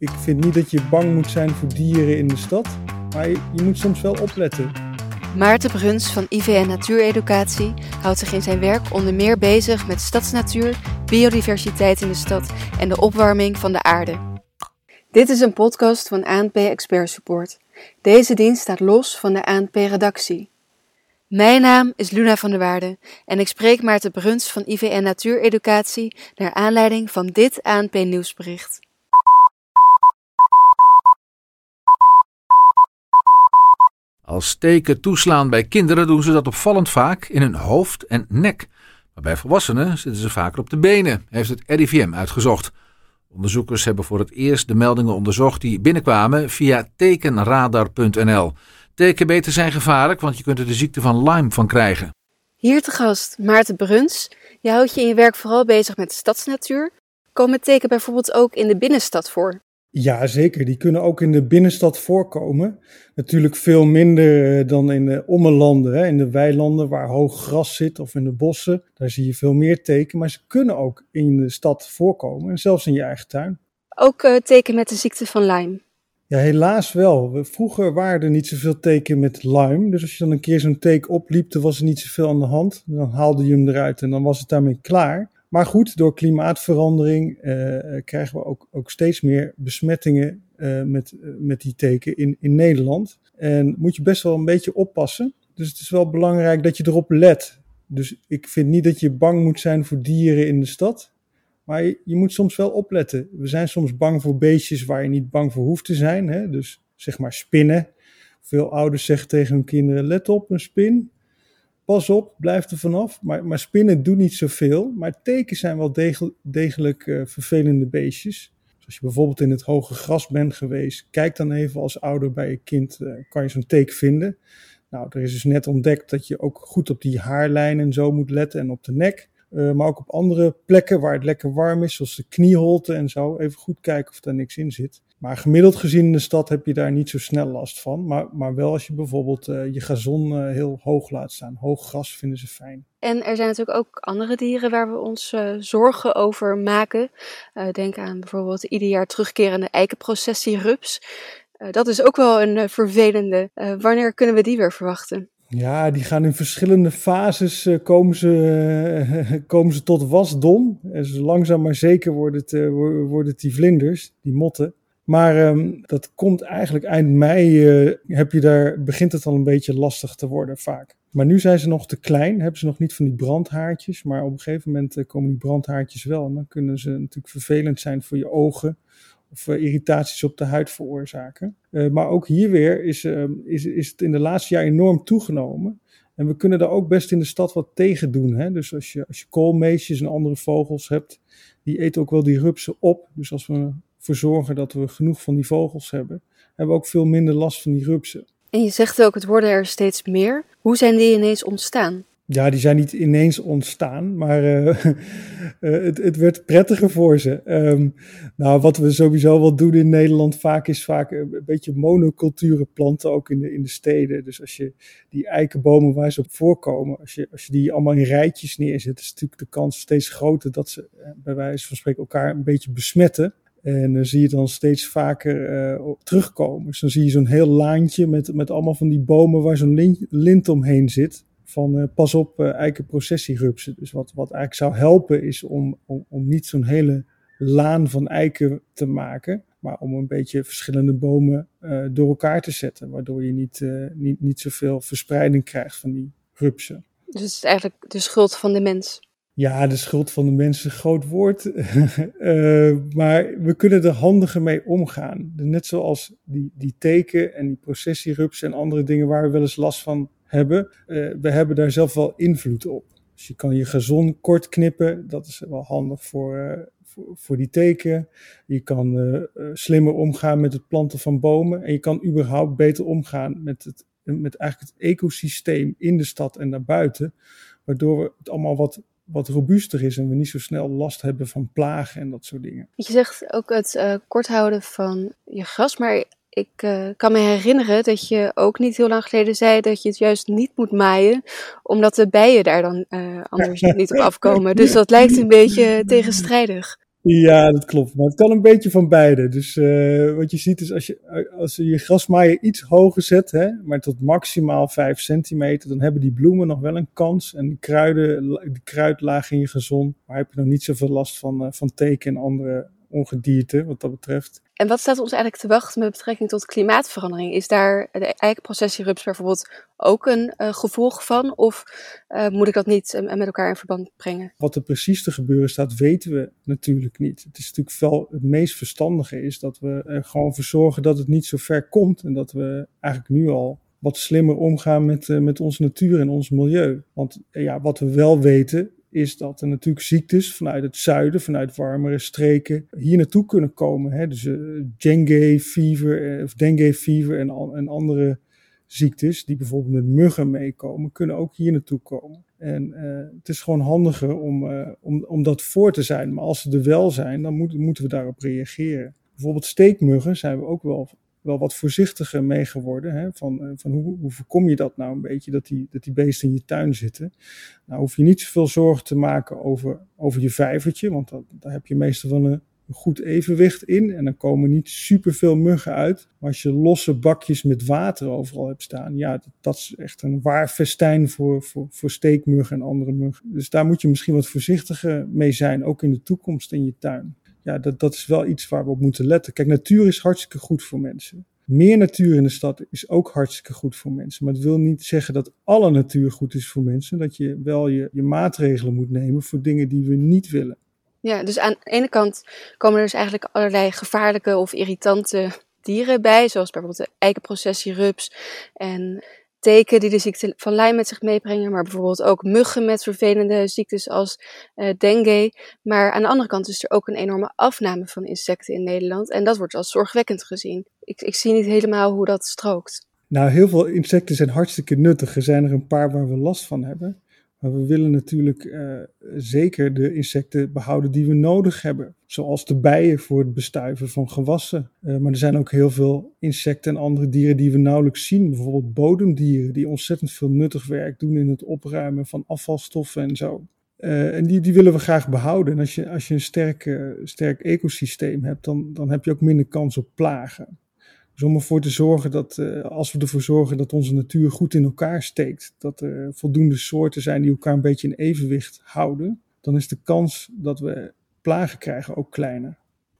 ik vind niet dat je bang moet zijn voor dieren in de stad, maar je, moet soms wel opletten. Maarten Bruns van IVN Natuureducatie houdt zich in zijn werk onder meer bezig met stadsnatuur, biodiversiteit in de stad en de opwarming van de aarde. Dit is een podcast van ANP Expert Support. Deze dienst staat los van de ANP-redactie. Mijn naam is Luna van der Waarde en ik spreek Maarten Bruns van IVN Natuureducatie naar aanleiding van dit ANP-nieuwsbericht. Als teken toeslaan bij kinderen doen ze dat opvallend vaak in hun hoofd en nek. Maar bij volwassenen zitten ze vaker op de benen, heeft het RIVM uitgezocht. Onderzoekers hebben voor het eerst de meldingen onderzocht die binnenkwamen via tekenradar.nl. Tekenbeten zijn gevaarlijk, want je kunt er de ziekte van Lyme van krijgen. Hier te gast Maarten Bruns. Je houdt je in je werk vooral bezig met stadsnatuur. Komen teken bijvoorbeeld ook in de binnenstad voor? Ja, zeker. Die kunnen ook in de binnenstad voorkomen. Natuurlijk veel minder eh, dan in de ommelanden, hè. in de weilanden waar hoog gras zit of in de bossen. Daar zie je veel meer teken, maar ze kunnen ook in de stad voorkomen en zelfs in je eigen tuin. Ook uh, teken met de ziekte van Lyme? Ja, helaas wel. Vroeger waren er niet zoveel teken met Lyme. Dus als je dan een keer zo'n teken opliep, dan was er niet zoveel aan de hand. Dan haalde je hem eruit en dan was het daarmee klaar. Maar goed, door klimaatverandering uh, krijgen we ook, ook steeds meer besmettingen uh, met, met die teken in, in Nederland. En moet je best wel een beetje oppassen. Dus het is wel belangrijk dat je erop let. Dus ik vind niet dat je bang moet zijn voor dieren in de stad. Maar je, je moet soms wel opletten. We zijn soms bang voor beestjes waar je niet bang voor hoeft te zijn. Hè? Dus zeg maar spinnen. Veel ouders zeggen tegen hun kinderen: let op, een spin pas op, blijf er vanaf. Maar, maar spinnen doen niet zoveel. Maar teken zijn wel degelijk, uh, vervelende beestjes. Dus als je bijvoorbeeld in het hoge gras bent geweest, kijk dan even als ouder bij je kind, uh, kan je zo'n teken vinden. Nou, er is dus net ontdekt dat je ook goed op die haarlijnen en zo moet letten en op de nek. Uh, maar ook op andere plekken waar het lekker warm is, zoals de knieholte en zo. Even goed kijken of er niks in zit. Maar gemiddeld gezien in de stad heb je daar niet zo snel last van. Maar, maar wel als je bijvoorbeeld uh, je gazon uh, heel hoog laat staan. Hoog gras vinden ze fijn. En er zijn natuurlijk ook andere dieren waar we ons uh, zorgen over maken. denk aan bijvoorbeeld de ieder jaar terugkerende eikenprocessierups. dat is ook wel een vervelende. wanneer kunnen we die weer verwachten? Ja, die gaan in verschillende fases, uh, komen, ze, uh, komen ze tot wasdom. En zo langzaam maar zeker worden het, uh, worden het die vlinders, die motten. Maar um, dat komt eigenlijk eind mei, heb je daar, begint het al een beetje lastig te worden vaak. Maar nu zijn ze nog te klein, hebben ze nog niet van die brandhaartjes. Maar op een gegeven moment komen die brandhaartjes wel. En dan kunnen ze natuurlijk vervelend zijn voor je ogen of uh, irritaties op de huid veroorzaken. Maar ook hier weer is, uh, is, is het in de laatste jaar enorm toegenomen. En we kunnen daar ook best in de stad wat tegen doen. Hè? Dus als je, als je koolmeesjes en andere vogels hebt, die eten ook wel die rupsen op. Dus als we ervoor zorgen dat we genoeg van die vogels hebben, hebben we ook veel minder last van die rupsen. En je zegt ook, het worden er steeds meer. Hoe zijn die ineens ontstaan? Ja, die zijn niet ineens ontstaan, maar uh, het, het, werd prettiger voor ze. Um, nou, wat we sowieso wel doen in Nederland vaak is vaak een beetje monoculturen planten, ook in de, in de steden. Dus als je die eikenbomen waar ze op voorkomen, als je, als je die allemaal in rijtjes neerzet, is natuurlijk de kans steeds groter dat ze bij wijze van spreken elkaar een beetje besmetten. En dan zie je dan steeds vaker uh, terugkomen. Dus dan zie je zo'n heel laantje met, met allemaal van die bomen waar zo'n lint, lint omheen zit van uh, pas op uh, eikenprocessierupsen. Dus wat, wat eigenlijk zou helpen is om, om, om niet zo'n hele laan van eiken te maken, maar om een beetje verschillende bomen door elkaar te zetten, waardoor je niet, niet, niet zoveel verspreiding krijgt van die rupsen. Dus het is eigenlijk de schuld van de mens. Ja, de schuld van de mens is een groot woord. uh, maar we kunnen er handiger mee omgaan. Net zoals die, die teken en die processierupsen en andere dingen waar we wel eens last van hebben. Uh, we hebben daar zelf wel invloed op. Dus je kan je gazon kort knippen. Dat is wel handig voor, uh, voor, voor, die teken. Je kan slimmer omgaan met het planten van bomen. En je kan überhaupt beter omgaan met, het, met eigenlijk het ecosysteem in de stad en daarbuiten. Waardoor we het allemaal wat wat robuuster is en we niet zo snel last hebben van plagen en dat soort dingen. Je zegt ook het uh, kort houden van je gras, maar ik uh, kan me herinneren dat je ook niet heel lang geleden zei dat je het juist niet moet maaien, omdat de bijen daar dan uh, anders niet op afkomen. Dus dat lijkt een beetje tegenstrijdig. Ja, dat klopt. Maar het kan een beetje van beide. Dus uh, wat je ziet is als je, als je je grasmaaier iets hoger zet, hè, maar tot maximaal 5 centimeter, dan hebben die bloemen nog wel een kans. En die kruiden, de kruidlaag in je gezond, maar heb je nog niet zoveel last van, uh, van teken en andere ongedierte wat dat betreft. En wat staat ons eigenlijk te wachten met betrekking tot klimaatverandering? Is daar de eikenprocessierups bijvoorbeeld ook een uh, gevolg van? Of uh, moet ik dat niet uh, met elkaar in verband brengen? Wat er precies te gebeuren staat, weten we natuurlijk niet. Het is natuurlijk wel het meest verstandige is dat we er gewoon voor zorgen dat het niet zo ver komt. En dat we eigenlijk nu al wat slimmer omgaan met, met onze natuur en ons milieu. Want ja, wat we wel weten is dat er natuurlijk ziektes vanuit het zuiden, vanuit warmere streken, hier naartoe kunnen komen. Hè? Dus uh, dengue fever, uh, of dengue fever en, en andere ziektes die bijvoorbeeld met muggen meekomen, kunnen ook hier naartoe komen. En uh, het is gewoon handiger om, om, om dat voor te zijn. Maar als ze er wel zijn, dan moet, moeten we daarop reageren. Bijvoorbeeld steekmuggen zijn we ook wel wel wat voorzichtiger mee geworden. Hè? Van, eh, van hoe, hoe voorkom je dat nou een beetje, dat die, dat die beesten in je tuin zitten. Nou hoef je niet zoveel zorgen te maken over, over je vijvertje, want dat, daar heb je meestal wel een, goed evenwicht in. En dan komen niet superveel muggen uit. Maar als je losse bakjes met water overal hebt staan, ja, dat, dat is echt een waar festijn voor, voor, voor steekmuggen en andere muggen. Dus daar moet je misschien wat voorzichtiger mee zijn, ook in de toekomst in je tuin ja, dat, dat is wel iets waar we op moeten letten. Kijk, natuur is hartstikke goed voor mensen. Meer natuur in de stad is ook hartstikke goed voor mensen. Maar het wil niet zeggen dat alle natuur goed is voor mensen. Dat je wel je, je maatregelen moet nemen voor dingen die we niet willen. Ja, dus aan de ene kant komen er dus eigenlijk allerlei gevaarlijke of irritante dieren bij. Zoals bijvoorbeeld de eikenprocessierups en teken die de ziekte van Lyme met zich meebrengen, maar bijvoorbeeld ook muggen met vervelende ziektes als uh, dengue. Maar aan de andere kant is er ook een enorme afname van insecten in Nederland en dat wordt als zorgwekkend gezien. Ik, ik zie niet helemaal hoe dat strookt. Nou, heel veel insecten zijn hartstikke nuttig. Er zijn er een paar waar we last van hebben. Maar we willen natuurlijk uh, zeker de insecten behouden die we nodig hebben. Zoals de bijen voor het bestuiven van gewassen. Uh, maar er zijn ook heel veel insecten en andere dieren die we nauwelijks zien. Bijvoorbeeld bodemdieren die ontzettend veel nuttig werk doen in het opruimen van afvalstoffen en zo. Uh, en die, die willen we graag behouden. En als je, als je een sterk, sterk ecosysteem hebt, dan, dan heb je ook minder kans op plagen. Dus om ervoor te zorgen dat, uh, als we ervoor zorgen dat onze natuur goed in elkaar steekt, dat er voldoende soorten zijn die elkaar een beetje in evenwicht houden, dan is de kans dat we plagen krijgen ook kleiner.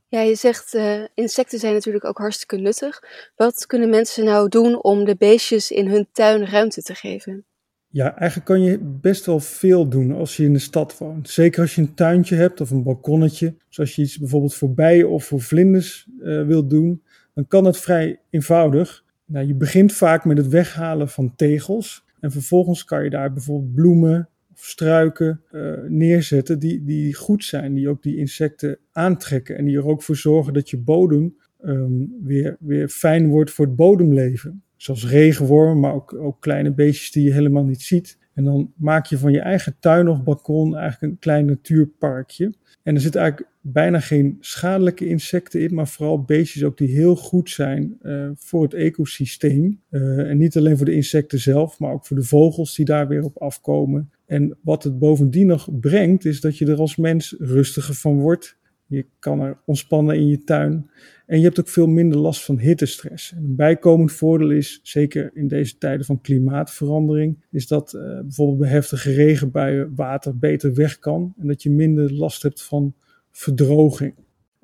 Ja, je zegt uh, insecten zijn natuurlijk ook hartstikke nuttig. Wat kunnen mensen nou doen om de beestjes in hun tuin ruimte te geven? Ja, eigenlijk kan je best wel veel doen als je in de stad woont. Zeker als je een tuintje hebt of een balkonnetje. Zoals je iets bijvoorbeeld voor bijen of voor vlinders uh, wilt doen dan kan het vrij eenvoudig. Nou, je begint vaak met het weghalen van tegels. En vervolgens kan je daar bijvoorbeeld bloemen of struiken uh, neerzetten die, die goed zijn, die ook die insecten aantrekken en die er ook voor zorgen dat je bodem um, weer, weer fijn wordt voor het bodemleven. Zoals regenwormen, maar ook, ook kleine beestjes die je helemaal niet ziet. En dan maak je van je eigen tuin of balkon eigenlijk een klein natuurparkje. En er zit eigenlijk bijna geen schadelijke insecten in, maar vooral beestjes ook die heel goed zijn uh, voor het ecosysteem. Uh, en niet alleen voor de insecten zelf, maar ook voor de vogels die daar weer op afkomen. En wat het bovendien nog brengt, is dat je er als mens rustiger van wordt. Je kan er ontspannen in je tuin. En je hebt ook veel minder last van hittestress. En een bijkomend voordeel is, zeker in deze tijden van klimaatverandering, is dat uh, bijvoorbeeld bij heftige regenbuien water beter weg kan. En dat je minder last hebt van verdroging.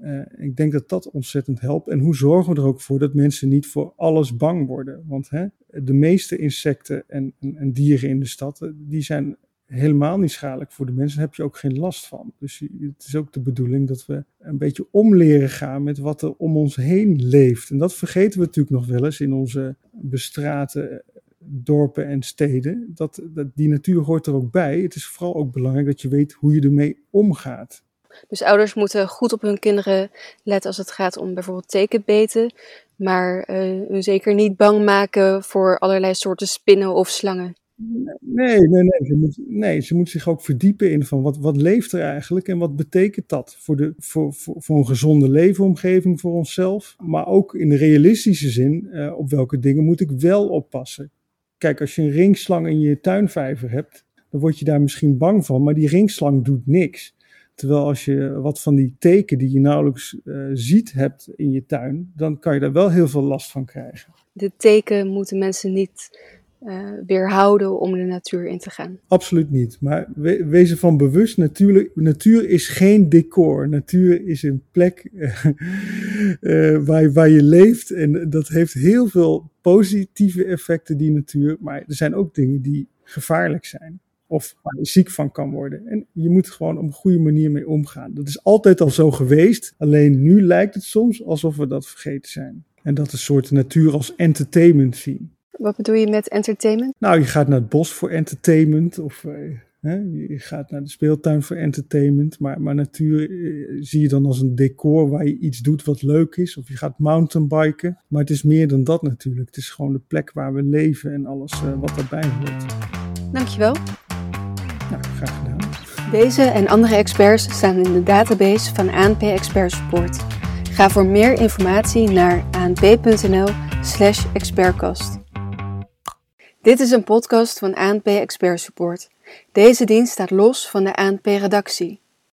Uh, ik denk dat dat ontzettend helpt. En hoe zorgen we er ook voor dat mensen niet voor alles bang worden? Want hè, de meeste insecten en, en, en, dieren in de stad, eh, die zijn helemaal niet schadelijk voor de mensen. Heb je ook geen last van. Dus het is ook de bedoeling dat we een beetje omleren gaan met wat er om ons heen leeft. En dat vergeten we natuurlijk nog wel eens in onze bestraten dorpen en steden. Dat, die natuur hoort er ook bij. Het is vooral ook belangrijk dat je weet hoe je ermee omgaat. Dus ouders moeten goed op hun kinderen letten als het gaat om bijvoorbeeld tekenbeten. Maar hun zeker niet bang maken voor allerlei soorten spinnen of slangen. Nee, nee, nee. Ze moet, nee, ze moet zich ook verdiepen in van wat, wat leeft er eigenlijk en wat betekent dat voor, de, voor, voor, voor een gezonde leefomgeving voor onszelf. Maar ook in de realistische zin, uh, op welke dingen moet ik wel oppassen. Kijk, als je een ringslang in je tuinvijver hebt, dan word je daar misschien bang van, maar die ringslang doet niks. Terwijl als je wat van die teken die je nauwelijks uh, ziet hebt in je tuin, dan kan je daar wel heel veel last van krijgen. De teken moeten mensen niet weerhouden om de natuur in te gaan. Absoluut niet. Maar we, wees ervan bewust, natuur, natuur is geen decor. Natuur is een plek uh, waar, waar je leeft. En dat heeft heel veel positieve effecten, die natuur. Maar er zijn ook dingen die gevaarlijk zijn. Of waar je ziek van kan worden. En je moet gewoon op een goede manier mee omgaan. Dat is altijd al zo geweest. Alleen nu lijkt het soms alsof we dat vergeten zijn. En dat een soort natuur als entertainment zien. Wat bedoel je met entertainment? Nou, je gaat naar het bos voor entertainment. Of hè, je gaat naar de speeltuin voor entertainment. Maar, maar natuur uh, zie je dan als een decor waar je iets doet wat leuk is. Of je gaat mountainbiken. Maar het is meer dan dat natuurlijk. Het is gewoon de plek waar we leven en alles uh, wat daarbij hoort. Dankjewel. Nou, graag gedaan. Deze en andere experts staan in de database van ANP Expert Support. Ga voor meer informatie naar anp.nl/slash expertcast. Dit is een podcast van ANP Expert Support. Deze dienst staat los van de ANP-redactie.